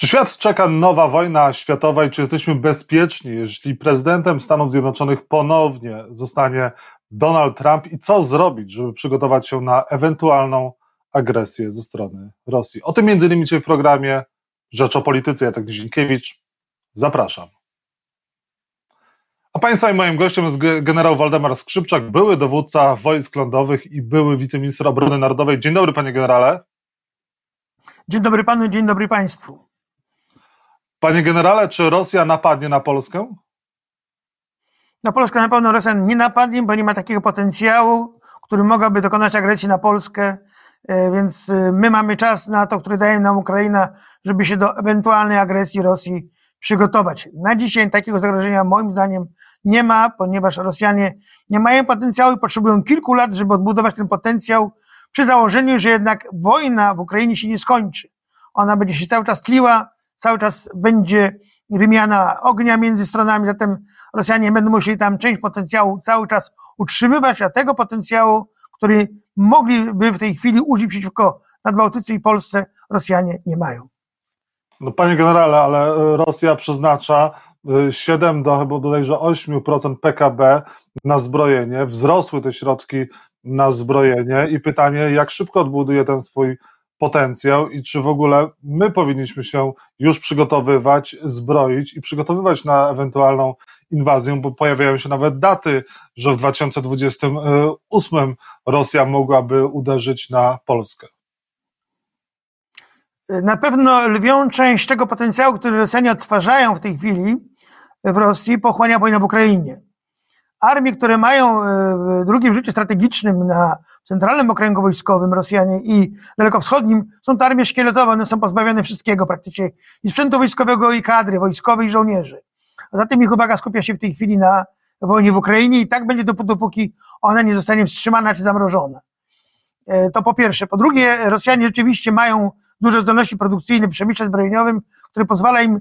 Czy świat czeka nowa wojna światowa i czy jesteśmy bezpieczni, jeśli prezydentem Stanów Zjednoczonych ponownie zostanie Donald Trump i co zrobić, żeby przygotować się na ewentualną agresję ze strony Rosji? O tym między innymi dzisiaj w programie Rzecz o Polityce. Ja tak Dzienkiewicz. Zapraszam. A Państwa i moim gościem jest generał Waldemar Skrzypczak, były dowódca wojsk lądowych i były wiceminister obrony narodowej. Dzień dobry, panie generale. Dzień dobry panu, dzień dobry państwu. Panie generale, czy Rosja napadnie na Polskę? Na Polskę na pewno Rosja nie napadnie, bo nie ma takiego potencjału, który mogłaby dokonać agresji na Polskę, e, więc e, my mamy czas na to, który daje nam Ukraina, żeby się do ewentualnej agresji Rosji przygotować. Na dzisiaj takiego zagrożenia moim zdaniem nie ma, ponieważ Rosjanie nie mają potencjału i potrzebują kilku lat, żeby odbudować ten potencjał przy założeniu, że jednak wojna w Ukrainie się nie skończy. Ona będzie się cały czas tliła, cały czas będzie wymiana ognia między stronami, zatem Rosjanie będą musieli tam część potencjału cały czas utrzymywać, a tego potencjału, który mogliby w tej chwili użyć przeciwko Nadbałtyce i Polsce, Rosjanie nie mają. No panie generale, ale Rosja przeznacza 7 y, do chyba bodajże 8% PKB na zbrojenie. Wzrosły te środki na zbrojenie i pytanie, jak szybko odbuduje ten swój potencjał i czy w ogóle my powinniśmy się już przygotowywać, zbroić i przygotowywać na ewentualną inwazję, bo pojawiają się nawet daty, że w 2028 Rosja mogłaby uderzyć na Polskę. Na pewno lwią część tego potencjału, który Rosjanie odtwarzają w tej chwili w Rosji, pochłania wojna w Ukrainie armie, które mają e, w drugim życiu strategicznym na centralnym okręgu wojskowym Rosjanie i dalekowschodnim, są to armie szkieletowe, one są pozbawione wszystkiego praktycznie i sprzętu wojskowego i kadry wojskowej i żołnierzy. A zatem ich uwaga skupia się w tej chwili na wojnie w Ukrainie i tak będzie dopóki ona nie zostanie wstrzymana czy zamrożona. E, to po pierwsze. Po drugie, Rosjanie rzeczywiście mają duże zdolności produkcyjne w przemyśle zbrojeniowym, które pozwala im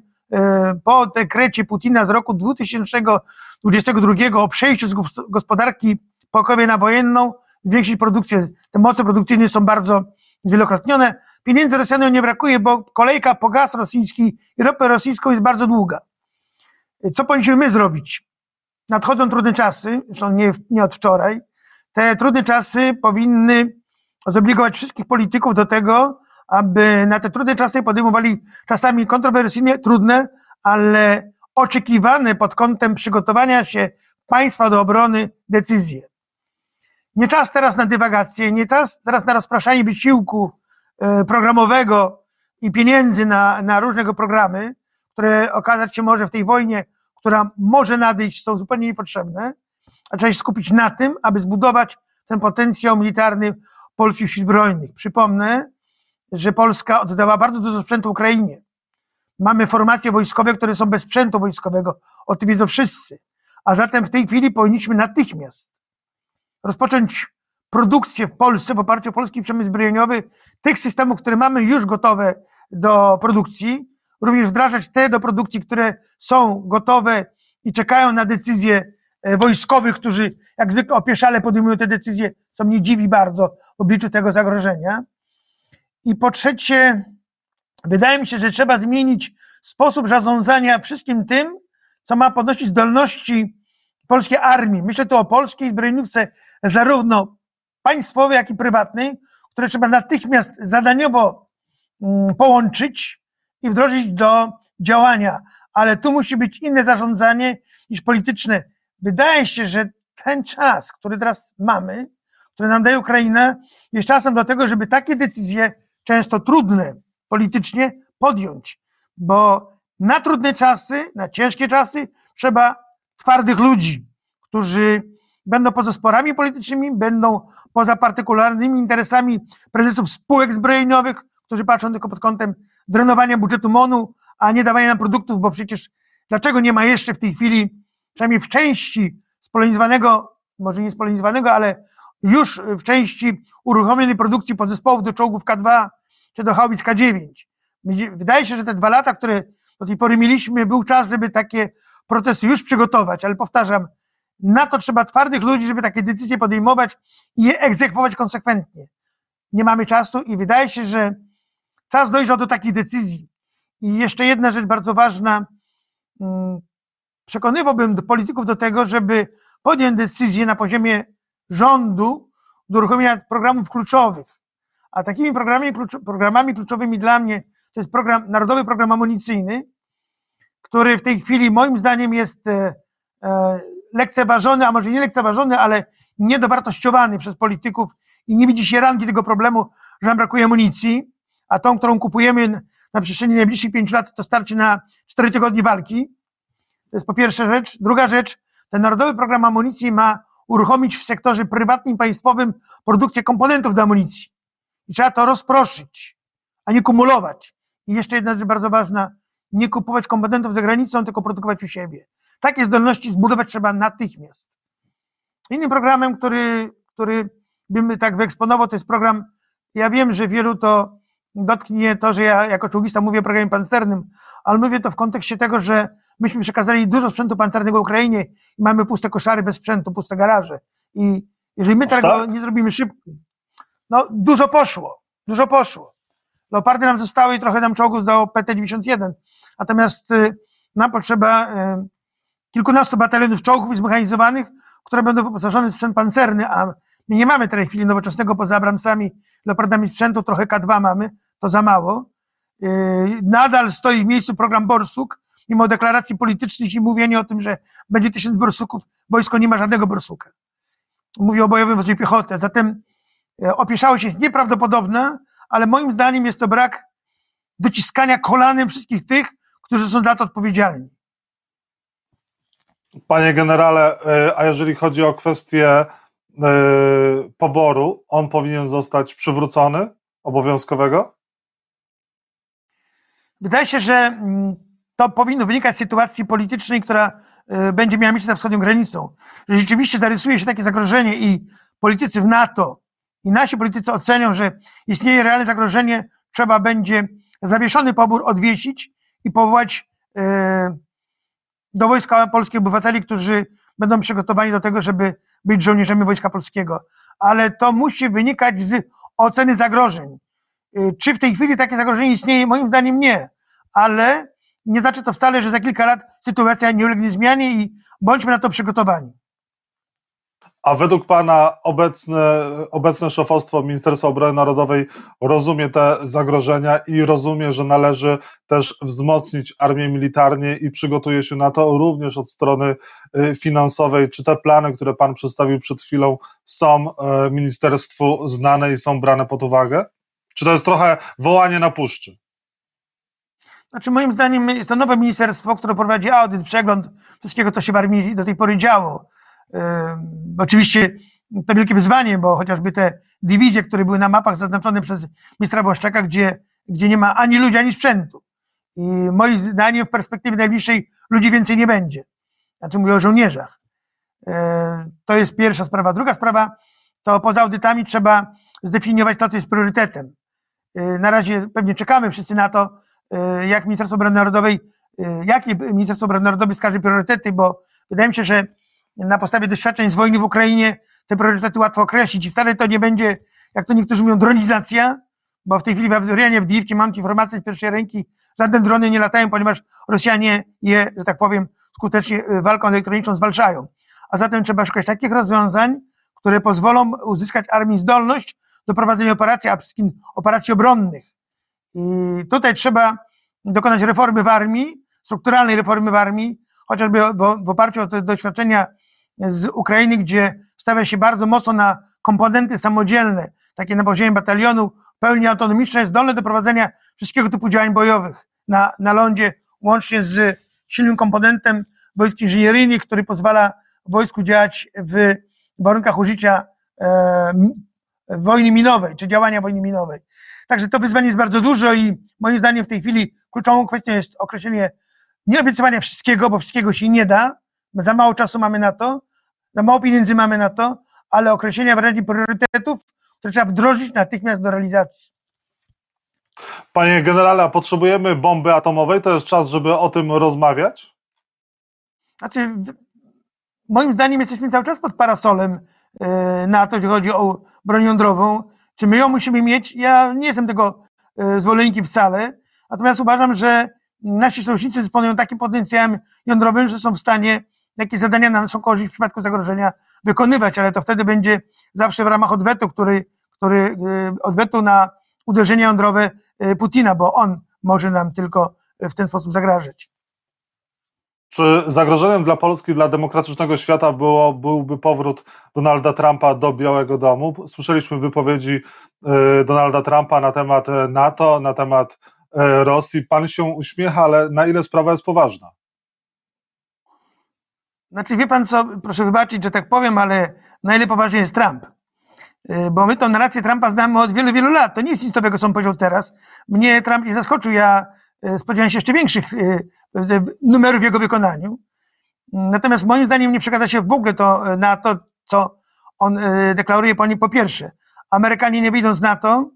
po dekrecie Putina z roku 2022 o przejściu z gospodarki pokojowej na wojenną zwiększyć produkcję. Te moce produkcyjne są bardzo zwielokrotnione. Pieniędzy Rosjanom nie brakuje, bo kolejka po gaz rosyjski i ropę rosyjską jest bardzo długa. Co powinniśmy my zrobić? Nadchodzą trudne czasy, zresztą nie, nie od wczoraj. Te trudne czasy powinny zobligować wszystkich polityków do tego, aby na te trudne czasy podejmowali czasami kontrowersyjne, trudne, ale oczekiwane pod kątem przygotowania się państwa do obrony decyzje. Nie czas teraz na dywagacje, nie czas teraz na rozpraszanie wysiłku e, programowego i pieniędzy na, na różnego programy, które okazać się może w tej wojnie, która może nadejść, są zupełnie niepotrzebne, a trzeba się skupić na tym, aby zbudować ten potencjał militarny polskich sił zbrojnych. Przypomnę, że Polska oddała bardzo dużo sprzętu Ukrainie. Mamy formacje wojskowe, które są bez sprzętu wojskowego. O tym wiedzą wszyscy. A zatem w tej chwili powinniśmy natychmiast rozpocząć produkcję w Polsce w oparciu o polski przemysł zbrojeniowy tych systemów, które mamy już gotowe do produkcji, również wdrażać te do produkcji, które są gotowe i czekają na decyzje e, wojskowych, którzy jak zwykle opieszale podejmują te decyzje, co mnie dziwi bardzo w obliczu tego zagrożenia. I po trzecie, wydaje mi się, że trzeba zmienić sposób zarządzania wszystkim tym, co ma podnosić zdolności polskiej armii. Myślę tu o polskiej zbrojeniówce, zarówno państwowej, jak i prywatnej, które trzeba natychmiast zadaniowo mm, połączyć i wdrożyć do działania. Ale tu musi być inne zarządzanie niż polityczne. Wydaje się, że ten czas, który teraz mamy, który nam daje Ukraina, jest czasem do tego, żeby takie decyzje często trudne politycznie podjąć, bo na trudne czasy, na ciężkie czasy trzeba twardych ludzi, którzy będą poza sporami politycznymi, będą poza partykularnymi interesami prezesów spółek zbrojeniowych, którzy patrzą tylko pod kątem drenowania budżetu MONU, a nie dawania nam produktów, bo przecież dlaczego nie ma jeszcze w tej chwili, przynajmniej w części spolonizowanego, może nie spolonizowanego, ale już w części uruchomionej produkcji podzespołów do czołgów K2 czy do haubic K9. Wydaje się, że te dwa lata, które do tej pory mieliśmy, był czas, żeby takie procesy już przygotować, ale powtarzam, na to trzeba twardych ludzi, żeby takie decyzje podejmować i je egzekwować konsekwentnie. Nie mamy czasu i wydaje się, że czas dojrzał do takich decyzji. I jeszcze jedna rzecz bardzo ważna. Mm, przekonywałbym do polityków do tego, żeby podjąć decyzję na poziomie rządu do uruchomienia programów kluczowych. A takimi programami, programami kluczowymi dla mnie to jest program, Narodowy Program Amunicyjny, który w tej chwili moim zdaniem jest e, e, lekceważony, a może nie lekceważony, ale niedowartościowany przez polityków i nie widzi się rangi tego problemu, że nam brakuje amunicji, a tą, którą kupujemy na przestrzeni najbliższych pięciu lat, to starczy na cztery tygodnie walki. To jest po pierwsza rzecz. Druga rzecz, ten Narodowy Program Amunicji ma uruchomić w sektorze prywatnym, państwowym produkcję komponentów do amunicji. I trzeba to rozproszyć, a nie kumulować. I jeszcze jedna rzecz bardzo ważna, nie kupować komponentów za granicą, tylko produkować u siebie. Takie zdolności zbudować trzeba natychmiast. Innym programem, który, który bym tak wyeksponował, to jest program, ja wiem, że wielu to dotknie to, że ja jako czołgista mówię o programie pancernym, ale mówię to w kontekście tego, że myśmy przekazali dużo sprzętu pancernego Ukrainie i mamy puste koszary bez sprzętu, puste garaże. I jeżeli my tego tak? nie zrobimy szybko, no dużo poszło, dużo poszło. Leopardy nam zostały i trochę nam czołgów zdało PT-91, natomiast y, nam potrzeba y, kilkunastu batalionów czołgów zmechanizowanych, które będą wyposażone w sprzęt pancerny, a my nie mamy w tej chwili nowoczesnego poza Abramsami, Leopardami sprzętu, trochę K2 mamy, to za mało. Y, nadal stoi w miejscu program Borsuk, mimo deklaracji politycznych i mówienia o tym, że będzie tysiąc borsuków, wojsko nie ma żadnego borsuka. Mówię o bojowym wozie piechoty. Zatem opieszałość jest nieprawdopodobna, ale moim zdaniem jest to brak dociskania kolanem wszystkich tych, którzy są za to odpowiedzialni. Panie generale, e, a jeżeli chodzi o kwestię e, poboru, on powinien zostać przywrócony obowiązkowego? Wydaje się, że mm, to powinno wynikać z sytuacji politycznej, która e, będzie miała miejsce za wschodnią granicą. Że rzeczywiście zarysuje się takie zagrożenie i politycy w NATO i nasi politycy ocenią, że istnieje realne zagrożenie, trzeba będzie zawieszony pobór odwiesić i powołać e, do wojska polskich obywateli, którzy będą przygotowani do tego, żeby być żołnierzami wojska polskiego. Ale to musi wynikać z oceny zagrożeń. E, czy w tej chwili takie zagrożenie istnieje? Moim zdaniem nie, ale nie znaczy to wcale, że za kilka lat sytuacja nie ulegnie zmianie i bądźmy na to przygotowani. A według Pana obecne, obecne szefostwo Ministerstwa Obrony Narodowej rozumie te zagrożenia i rozumie, że należy też wzmocnić armię militarnie i przygotuje się na to również od strony y, finansowej. Czy te plany, które Pan przedstawił przed chwilą, są y, ministerstwu znane i są brane pod uwagę? Czy to jest trochę wołanie na puszczy? Znaczy, moim zdaniem jest to nowe ministerstwo, które prowadzi audyt, przegląd wszystkiego, co się w armii do tej pory działo Oczywiście to wielkie wyzwanie, bo chociażby te dywizje, które były na mapach zaznaczone przez ministra Błaszczaka, gdzie, gdzie nie ma ani ludzi, ani sprzętu. I moim zdaniem w perspektywie najbliższej ludzi więcej nie będzie. Znaczy mówię o żołnierzach. To jest pierwsza sprawa. Druga sprawa to poza audytami trzeba zdefiniować to, co jest priorytetem. Na razie pewnie czekamy wszyscy na to, jak Ministerstwo Obrony Narodowej, jakie Ministerstwo Obrony Narodowej wskaże priorytety, bo wydaje mi się, że na podstawie doświadczeń z wojny w Ukrainie te priorytety łatwo określić i wcale to nie będzie, jak to niektórzy mówią, dronizacja, bo w tej chwili w Adrianie, w Diwki mam informację z pierwszej ręki, żadne drony nie latają, ponieważ Rosjanie je, że tak powiem, skutecznie y, walką elektroniczną zwalczają. A zatem trzeba szukać takich rozwiązań, które pozwolą uzyskać armii zdolność do prowadzenia operacji, a przede wszystkim operacji obronnych. I tutaj trzeba dokonać reformy w armii, strukturalnej reformy w armii, chociażby w, w oparciu o te doświadczenia z Ukrainy, gdzie stawia się bardzo mocno na komponenty samodzielne, takie na poziomie batalionu, pełni autonomiczne, zdolne do prowadzenia wszystkiego typu działań bojowych. Na, na lądzie, łącznie z silnym komponentem wojsk inżynieryjnych, który pozwala wojsku działać w warunkach użycia e, wojny minowej, czy działania wojny minowej. Także to wyzwanie jest bardzo dużo i moim zdaniem w tej chwili kluczową kwestią jest określenie nie obiecywania wszystkiego, bo wszystkiego się nie da, za mało czasu mamy na to, za mało pieniędzy mamy na to, ale określenia wręcz priorytetów, które trzeba wdrożyć natychmiast do realizacji. Panie generale, a potrzebujemy bomby atomowej? To jest czas, żeby o tym rozmawiać? Znaczy, moim zdaniem jesteśmy cały czas pod parasolem e, na to, jeśli chodzi o broń jądrową. Czy my ją musimy mieć? Ja nie jestem tego e, zwolennikiem wcale, Natomiast uważam, że nasi sojusznicy dysponują takim potencjałem jądrowym, że są w stanie jakieś zadania na naszą korzyść w przypadku zagrożenia wykonywać, ale to wtedy będzie zawsze w ramach odwetu, który, który y, odwetu na uderzenie jądrowe y, Putina, bo on może nam tylko w ten sposób zagrażać. Czy zagrożeniem dla Polski, dla demokratycznego świata było, byłby powrót Donalda Trumpa do Białego Domu? Słyszeliśmy wypowiedzi y, Donalda Trumpa na temat NATO, na temat Rosji. Pan się uśmiecha, ale na ile sprawa jest poważna? Znaczy, wie pan co, proszę wybaczyć, że tak powiem, ale na ile poważnie jest Trump? Y, bo my tą narrację Trumpa znamy od wielu, wielu lat. To nie jest nic nowego, co on powiedział teraz. Mnie Trump nie zaskoczył. Ja y, spodziewałem się jeszcze większych y, numerów w jego wykonaniu. Natomiast moim zdaniem nie przekłada się w ogóle to na to, co on deklaruje. Po pierwsze, Amerykanie nie wyjdą z NATO,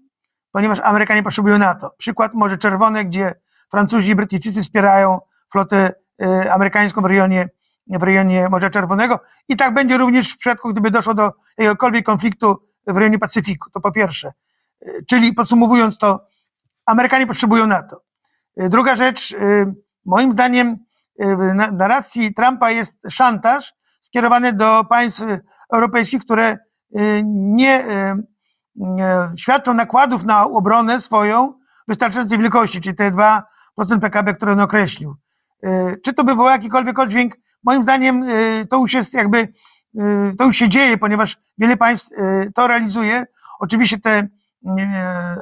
ponieważ Amerykanie potrzebują NATO. Przykład Morze Czerwone, gdzie Francuzi i Brytyjczycy wspierają flotę amerykańską w rejonie w rejonie Morza Czerwonego i tak będzie również w przypadku, gdyby doszło do jakiegokolwiek konfliktu w rejonie Pacyfiku. To po pierwsze. Czyli podsumowując to, Amerykanie potrzebują NATO. Druga rzecz, y, moim zdaniem na narracji Trumpa jest szantaż skierowany do państw europejskich, które y, nie y, świadczą nakładów na obronę swoją wystarczającej wielkości, czyli te 2% PKB, które on określił. Czy to by wywołało jakikolwiek oddźwięk? Moim zdaniem y, to już jest jakby, y, to już się dzieje, ponieważ wiele państw y, to realizuje. Oczywiście te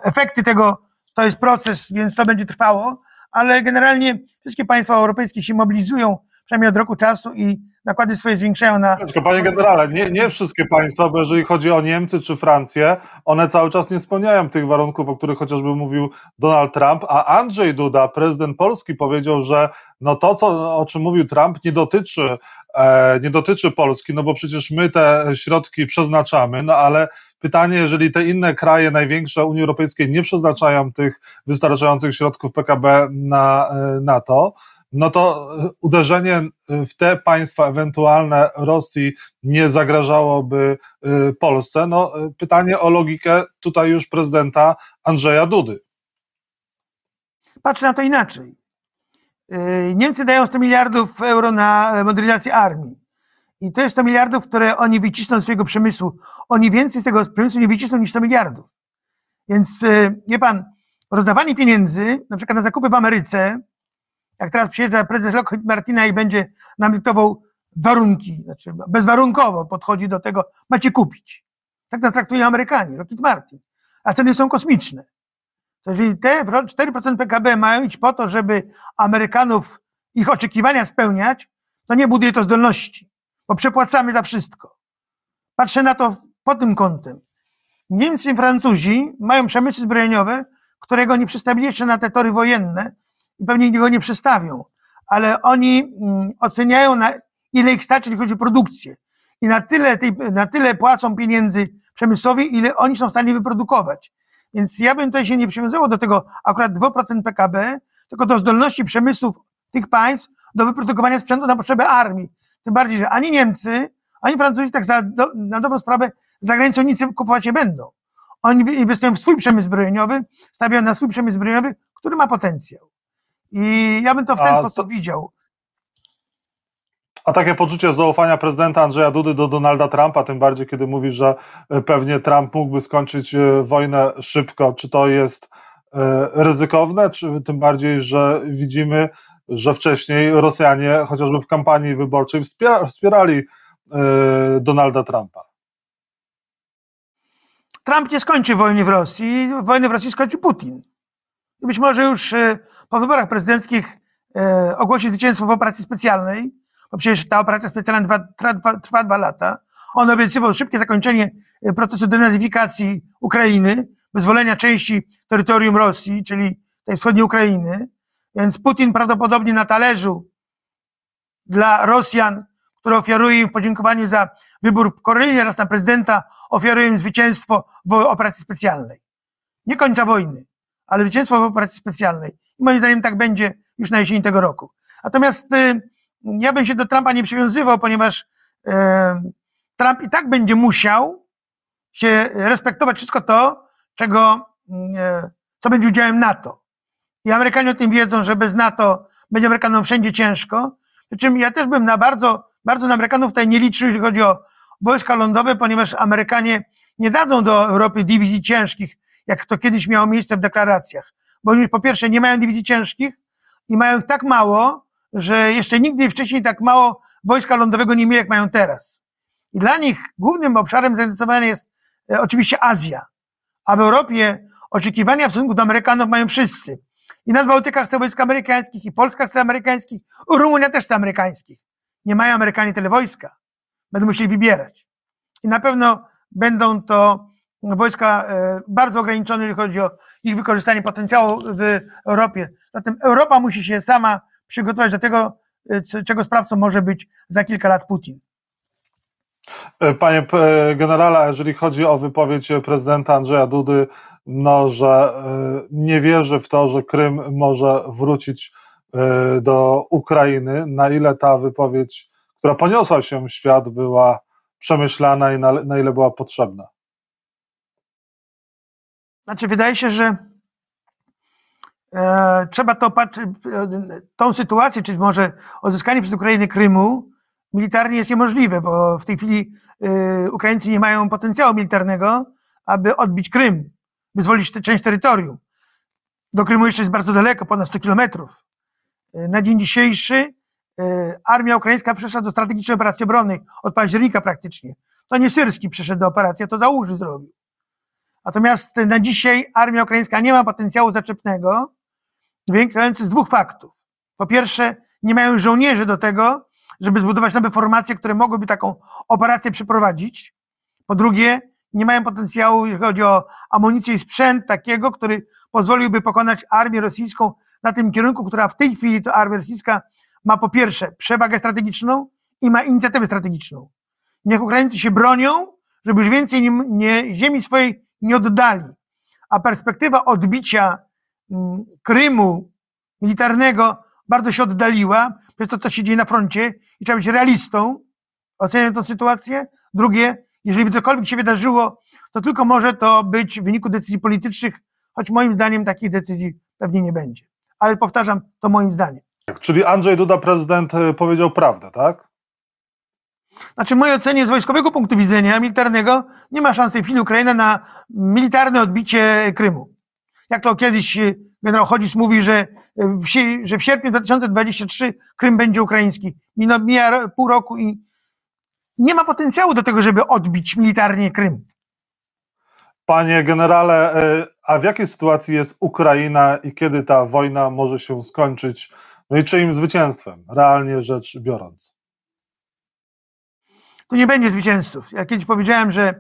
efekty tego to jest proces, więc to będzie trwało, ale generalnie wszystkie państwa europejskie się mobilizują przynajmniej od roku czasu i nakłady swoje zwiększają na. Panie generale, nie, nie wszystkie państwa, bo jeżeli chodzi o Niemcy czy Francję, one cały czas nie spełniają tych warunków, o których chociażby mówił Donald Trump, a Andrzej Duda, prezydent Polski, powiedział, że no to, co, o czym mówił Trump, nie dotyczy, e, nie dotyczy Polski, no bo przecież my te środki przeznaczamy, no ale pytanie, jeżeli te inne kraje największe Unii Europejskiej nie przeznaczają tych wystarczających środków PKB na e, NATO, no to uderzenie w te państwa ewentualne Rosji nie zagrażałoby y, Polsce. No, pytanie o logikę tutaj już prezydenta Andrzeja Dudy. Patrzę na to inaczej. Niemcy dają 100 miliardów euro na modernizację armii. I to jest 100 miliardów, które oni wycisną z swojego przemysłu. Oni więcej z tego przemysłu nie wycisną niż 100 miliardów. Więc, wie pan, rozdawanie pieniędzy, na przykład na zakupy w Ameryce, jak teraz przyjeżdża prezes Lockheed Martina i będzie nam dyktował warunki, znaczy bezwarunkowo podchodzi do tego, macie kupić. Tak nas traktują Amerykanie, Lockheed Martin. A ceny są kosmiczne. To jeżeli te 4% PKB mają iść po to, żeby Amerykanów ich oczekiwania spełniać, to nie buduje to zdolności, bo przepłacamy za wszystko. Patrzę na to pod tym kątem. Niemcy i Francuzi mają przemysły zbrojeniowe, którego nie przystawili jeszcze na te tory wojenne, i pewnie go nie przestawią, ale oni mm, oceniają, na ile ich starczy, jeśli chodzi o produkcję. I na tyle, tej, na tyle płacą pieniędzy przemysłowi, ile oni są w stanie wyprodukować. Więc ja bym tutaj się nie przywiązywał do tego akurat 2% PKB, tylko do zdolności przemysłów tych państw do wyprodukowania sprzętu na potrzeby armii. Tym bardziej, że ani Niemcy, ani Francuzi tak za, do, na dobrą sprawę za granicą nic kupować nie będą. Oni inwestują w swój przemysł zbrojeniowy, stawiają na swój przemysł zbrojeniowy, który ma potencjał. I ja bym to w ten a sposób to, widział. A takie poczucie zaufania prezydenta Andrzeja Dudy do Donalda Trumpa, tym bardziej kiedy mówi, że e, pewnie Trump mógłby skończyć e, wojnę szybko, czy to jest e, ryzykowne, czy tym bardziej, że widzimy, że wcześniej Rosjanie chociażby w kampanii wyborczej wspierali Donalda Trumpa? Trump nie skończy wojny w Rosji, wojnę w Rosji skończy Putin i być może już e, po wyborach prezydenckich e, ogłosi zwycięstwo w operacji specjalnej, bo przecież ta operacja specjalna trwa, trwa, trwa dwa lata. On obiecywał szybkie zakończenie e, procesu denazyfikacji Ukrainy, wyzwolenia części terytorium Rosji, czyli tej wschodniej Ukrainy. Więc Putin prawdopodobnie na talerzu dla Rosjan, które ofiaruje im w podziękowaniu za wybór Korei raz na prezydenta, ofiaruje im zwycięstwo w operacji specjalnej. Nie końca wojny ale zwycięstwo w operacji specjalnej. I moim zdaniem tak będzie już na jesieni tego roku. Natomiast y, ja bym się do Trumpa nie przywiązywał, ponieważ y, Trump i tak będzie musiał się respektować wszystko to, czego, y, co będzie udziałem NATO. I Amerykanie o tym wiedzą, że bez NATO będzie Amerykanom wszędzie ciężko. Przy czym ja też bym na bardzo, bardzo na Amerykanów tutaj nie liczył, jeśli chodzi o wojska lądowe, ponieważ Amerykanie nie dadzą do Europy dywizji ciężkich, jak to kiedyś miało miejsce w deklaracjach. Bo oni po pierwsze nie mają dywizji ciężkich i mają ich tak mało, że jeszcze nigdy wcześniej tak mało wojska lądowego nie mieli, jak mają teraz. I dla nich głównym obszarem zainteresowania jest e, oczywiście Azja. A w Europie oczekiwania w stosunku do Amerykanów mają wszyscy. I na Bałtykach chce wojsk amerykańskich, i Polska chce amerykańskich, Rumunia też chce amerykańskich. Nie mają Amerykanie tyle wojska. Będą musieli wybierać. I na pewno będą to wojska e, bardzo ograniczone, jeżeli chodzi o ich wykorzystanie potencjału w Europie. Zatem Europa musi się sama przygotować do tego, e, czego sprawcą może być za kilka lat Putin. E, panie generale, jeżeli chodzi o wypowiedź prezydenta Andrzeja Dudy, no, że nie wierzy w to, że Krym może wrócić do Ukrainy, na ile ta wypowiedź, która poniosła się w świat, była przemyślana i na, na ile była potrzebna? Znaczy, wydaje się, że e, trzeba to patrzeć, e, tą sytuację, czy może odzyskanie przez Ukrainę Krymu militarnie jest niemożliwe, bo w tej chwili e, Ukraińcy nie mają potencjału militarnego, aby odbić Krym, wyzwolić tę część terytorium. Do Krymu jeszcze jest bardzo daleko, ponad 100 kilometrów. E, na dzień dzisiejszy e, armia ukraińska przeszła do strategicznej operacji obronnej od października praktycznie. To nie Syrski przeszedł do operacji, a to Załuży zrobił. Natomiast na dzisiaj armia ukraińska nie ma potencjału zaczepnego, wynikający z dwóch faktów. Po pierwsze, nie mają żołnierzy do tego, żeby zbudować nowe formacje, które mogłyby taką operację przeprowadzić. Po drugie, nie mają potencjału, jeśli chodzi o amunicję i sprzęt takiego, który pozwoliłby pokonać armię rosyjską na tym kierunku, która w tej chwili to armia rosyjska ma po pierwsze przewagę strategiczną i ma inicjatywę strategiczną. Niech Ukraińcy się bronią, żeby już więcej nie, nie, ziemi swojej nie oddali. A perspektywa odbicia mm, Krymu militarnego bardzo się oddaliła przez to, co się dzieje na froncie i trzeba być realistą, oceniać tę sytuację. Drugie, jeżeli by cokolwiek się wydarzyło, to tylko może to być w wyniku decyzji politycznych, choć moim zdaniem takich decyzji pewnie nie będzie. Ale powtarzam, to moim zdaniem. Czyli Andrzej Duda, prezydent, e, powiedział prawdę, tak? Znaczy, w mojej ocenie z wojskowego punktu widzenia militarnego nie ma szansy w chwili Ukraina na militarne odbicie Krymu. Jak to kiedyś e, generał Chodzis mówi, że w, że w sierpniu 2023 Krym będzie ukraiński. Mino, mija pół roku i nie ma potencjału do tego, żeby odbić militarnie Krym. Panie generale, e, a w jakiej sytuacji jest Ukraina i kiedy ta wojna może się skończyć? No i czyim zwycięstwem, realnie rzecz biorąc? Tu nie będzie zwycięzców. Ja kiedyś powiedziałem, że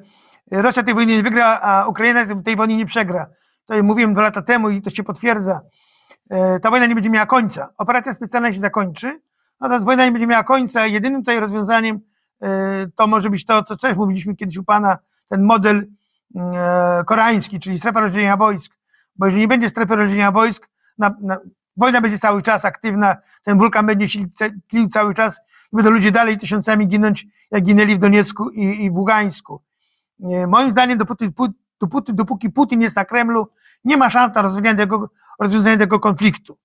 Rosja tej wojny nie wygra, a Ukraina tej wojny nie przegra. To mówiłem dwa lata temu i to się potwierdza. E, ta wojna nie będzie miała końca. Operacja specjalna się zakończy, natomiast wojna nie będzie miała końca. Jedynym tutaj rozwiązaniem e, to może być to, co też mówiliśmy kiedyś u Pana, ten model e, koreański, czyli strefa rozdzielenia wojsk. Bo jeżeli nie będzie strefy rozdzielenia wojsk, na, na, wojna będzie cały czas aktywna, ten wulkan będzie tlił cały czas i będą ludzie dalej tysiącami ginąć, jak ginęli w Doniecku i, i w Ługańsku. Moim zdaniem, dopóty, dopóty, dopóki Putin jest na Kremlu, nie ma szans na rozwiązanie tego, rozwiązanie tego konfliktu.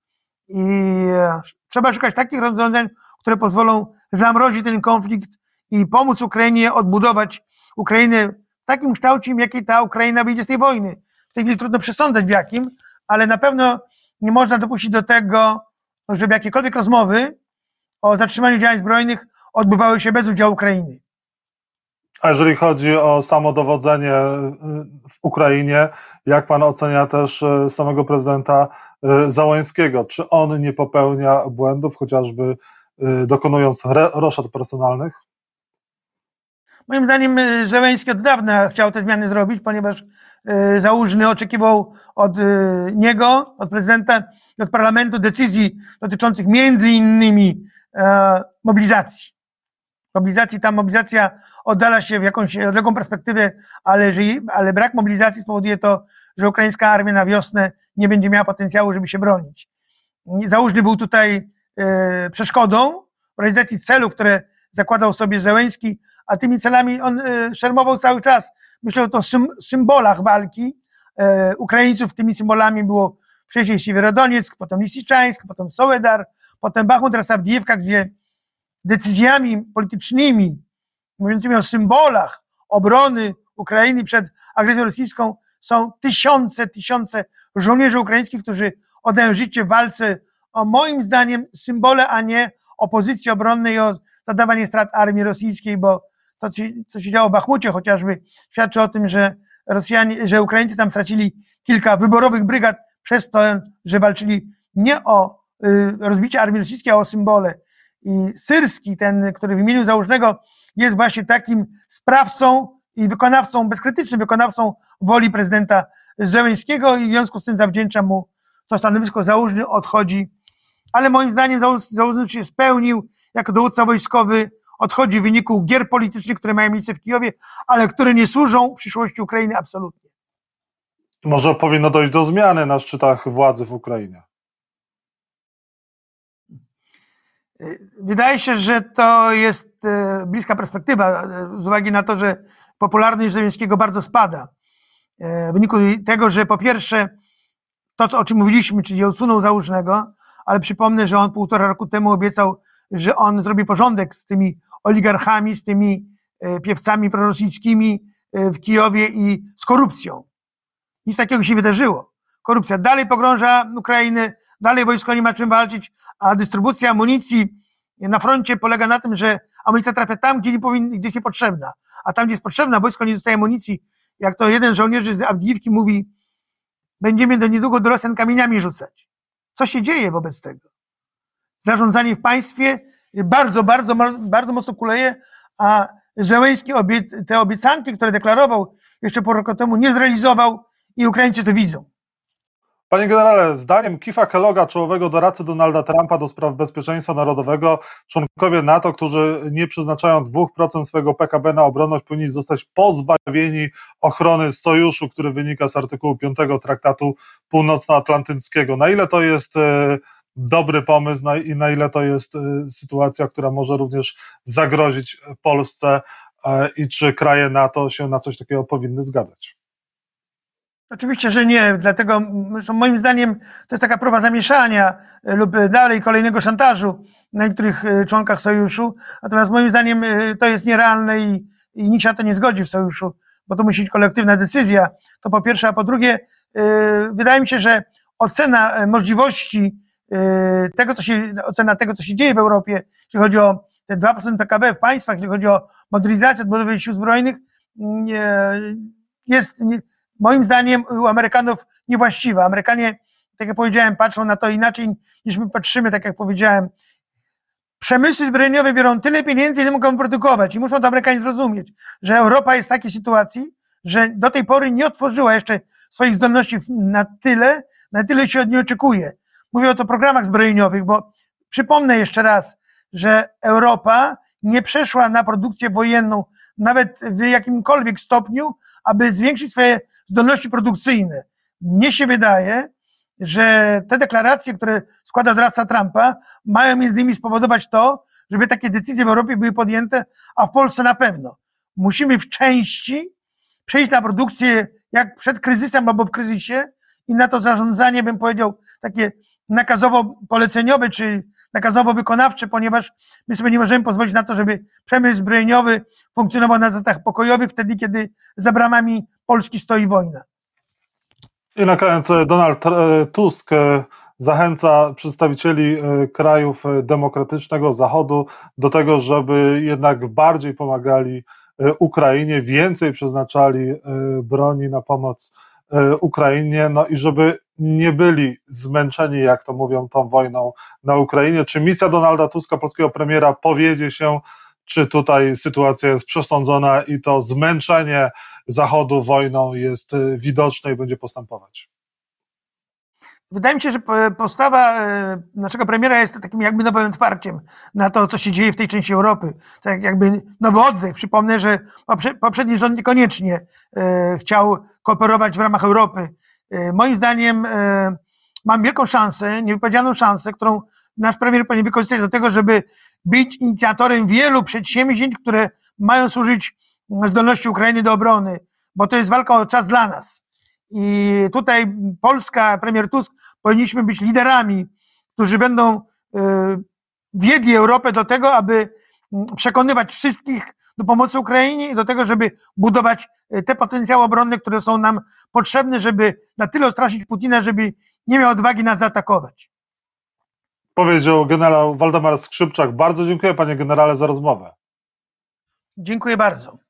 I e, trzeba szukać takich rozwiązań, które pozwolą zamrozić ten konflikt i pomóc Ukrainie odbudować Ukrainę w takim kształcie, w jakiej ta Ukraina wyjdzie z tej wojny. W tej chwili trudno przesądzać w jakim, ale na pewno nie można dopuścić do tego, żeby jakiekolwiek rozmowy o zatrzymaniu działań zbrojnych odbywały się bez udziału Ukrainy. A jeżeli chodzi o samo dowodzenie y, w Ukrainie, jak pan ocenia też y, samego prezydenta y, Załańskiego? Czy on nie popełnia błędów, chociażby dokonując roszad personalnych? Moim zdaniem Zełęński od dawna chciał te zmiany zrobić, ponieważ Załużny oczekiwał od niego, od prezydenta i od parlamentu decyzji dotyczących między innymi E, mobilizacji. Mobilizacji, ta mobilizacja oddala się w jakąś odległą perspektywę, ale, jeżeli, ale brak mobilizacji spowoduje to, że ukraińska armia na wiosnę nie będzie miała potencjału, żeby się bronić. Załóżny był tutaj e, przeszkodą w realizacji celów, które zakładał sobie Zełęński, a tymi celami on e, szermował cały czas. Myślę o to symbolach walki. Ukraińców tymi symbolami było wcześniej Siewierodonieck, potem Lisiczańsk, potem Sołedar, potem Bachmut, teraz Awdijiewka, gdzie decyzjami politycznymi, mówiącymi o symbolach obrony Ukrainy przed agresją rosyjską, są tysiące, tysiące żołnierzy ukraińskich, którzy oddają życie w walce o moim zdaniem symbole, a nie o pozycji obronnej o zadawanie strat armii rosyjskiej, bo to, co się działo w Bachmucie chociażby, świadczy o tym, że Rosjanie, że Ukraińcy tam stracili kilka wyborowych brygad przez to, że walczyli nie o y, rozbicie armii rosyjskiej, a o symbole. I Syrski, ten, który w imieniu założnego jest właśnie takim sprawcą i wykonawcą, bezkrytycznym wykonawcą woli prezydenta Zełęńskiego i w związku z tym zawdzięcza mu to stanowisko założny odchodzi. Ale moim zdaniem założny się spełnił jako dowódca wojskowy, odchodzi w wyniku gier politycznych, które mają miejsce w Kijowie, ale które nie służą przyszłości Ukrainy absolutnie. Może powinno dojść do zmiany na szczytach władzy w Ukrainie. Wydaje się, że to jest e, bliska perspektywa, e, z uwagi na to, że popularność Zełenskiego bardzo spada. E, w wyniku tego, że po pierwsze to, o czym mówiliśmy, czyli usunął założnego, ale przypomnę, że on półtora roku temu obiecał, że on zrobi porządek z tymi oligarchami, z tymi piewcami prorosyjskimi w Kijowie i z korupcją. Nic takiego się wydarzyło. Korupcja dalej pogrąża Ukrainę, dalej wojsko nie ma czym walczyć, a dystrybucja amunicji na froncie polega na tym, że amunicja trafia tam, gdzie, nie powinna, gdzie jest potrzebna, a tam, gdzie jest potrzebna, wojsko nie dostaje amunicji. Jak to jeden żołnierzy z Awdijiwki mówi, będziemy do niedługo do kamieniami rzucać. Co się dzieje wobec tego? Zarządzanie w państwie bardzo, bardzo, bardzo mocno kuleje, a Zełęński obie, te obiecanki, które deklarował jeszcze pół roku temu, nie zrealizował i Ukraińcy to widzą. Panie generale, zdaniem Kifa Kelloga, czołowego doradcy Donalda Trumpa do spraw bezpieczeństwa narodowego, członkowie NATO, którzy nie przeznaczają 2% swojego PKB na obronność, powinni zostać pozbawieni ochrony sojuszu, który wynika z artykułu 5 Traktatu Północnoatlantyckiego. Na ile to jest e, dobry pomysł i na ile to jest e, sytuacja, która może również zagrozić Polsce e, i czy kraje NATO się na coś takiego powinny zgadzać? Oczywiście, że nie, dlatego moim zdaniem to jest taka próba zamieszania e, lub dalej kolejnego szantażu na niektórych e, członkach sojuszu. Natomiast moim zdaniem e, to jest nierealne i, i nikt się na to nie zgodzi w sojuszu, bo to musi być kolektywna decyzja. To po pierwsze, a po drugie, wydaje mi się, że ocena możliwości tego, co się, ocena tego, co się dzieje w Europie, jeśli chodzi o te 2% PKB w państwach, jeśli chodzi o modernizację, odbudowę sił zbrojnych, jest moim zdaniem u Amerykanów niewłaściwa. Amerykanie, tak jak powiedziałem, patrzą na to inaczej niż my patrzymy, tak jak powiedziałem. Przemysły zbrojeniowe biorą tyle pieniędzy, ile mogą produkować i muszą to Amerykanie zrozumieć, że Europa jest w takiej sytuacji, że do tej pory nie otworzyła jeszcze swoich zdolności na tyle, na tyle się od niej oczekuje. Mówię o to programach zbrojeniowych, bo przypomnę jeszcze raz, że Europa nie przeszła na produkcję wojenną nawet w jakimkolwiek stopniu, aby zwiększyć swoje zdolności produkcyjne. Mnie się wydaje, że te deklaracje, które składa doradca Trumpa, mają między innymi spowodować to, żeby takie decyzje w Europie były podjęte, a w Polsce na pewno. Musimy w części przejść na produkcję jak przed kryzysem albo w kryzysie i na to zarządzanie, bym powiedział, takie nakazowo-poleceniowe czy nakazowo-wykonawcze, ponieważ my sobie nie możemy pozwolić na to, żeby przemysł zbrojeniowy funkcjonował na zasadach pokojowych wtedy, kiedy za bramami Polski stoi wojna. I na koniec e, Donald e, Tusk e, zachęca przedstawicieli krajów demokratycznego Zachodu do tego, żeby jednak bardziej pomagali Ukrainie, więcej przeznaczali broni na pomoc Ukrainie, no i żeby nie byli zmęczeni, jak to mówią, tą wojną na Ukrainie. Czy misja Donalda Tuska, polskiego premiera, powiedzie się, czy tutaj sytuacja jest przesądzona i to zmęczenie Zachodu wojną jest y, widoczne i będzie postępować? Wydaje mi się, że postawa y, naszego premiera jest takim jakby nowym otwarciem na to, co się dzieje w tej części Europy. Tak jakby nowy oddech. Przypomnę, że poprzedni rząd niekoniecznie y, chciał kooperować w ramach Europy E, moim zdaniem e, mam wielką szansę, niewypowiedzianą szansę, którą nasz premier powinien wykorzystać do tego, żeby być inicjatorem wielu przedsięwzięć, które mają służyć zdolności Ukrainy do obrony, bo to jest walka o czas dla nas. I tutaj Polska, premier Tusk, powinniśmy być liderami, którzy będą y, wiedli Europę do tego, aby mm, przekonywać wszystkich do pomocy Ukrainie i do tego, żeby budować y, te potencjały obronne, które są nam potrzebne, żeby na tyle ostraszyć Putina, żeby nie miał odwagi nas zaatakować. Powiedział generał Waldemar Skrzypczak. Bardzo dziękuję panie generale za rozmowę. Dziękuję bardzo.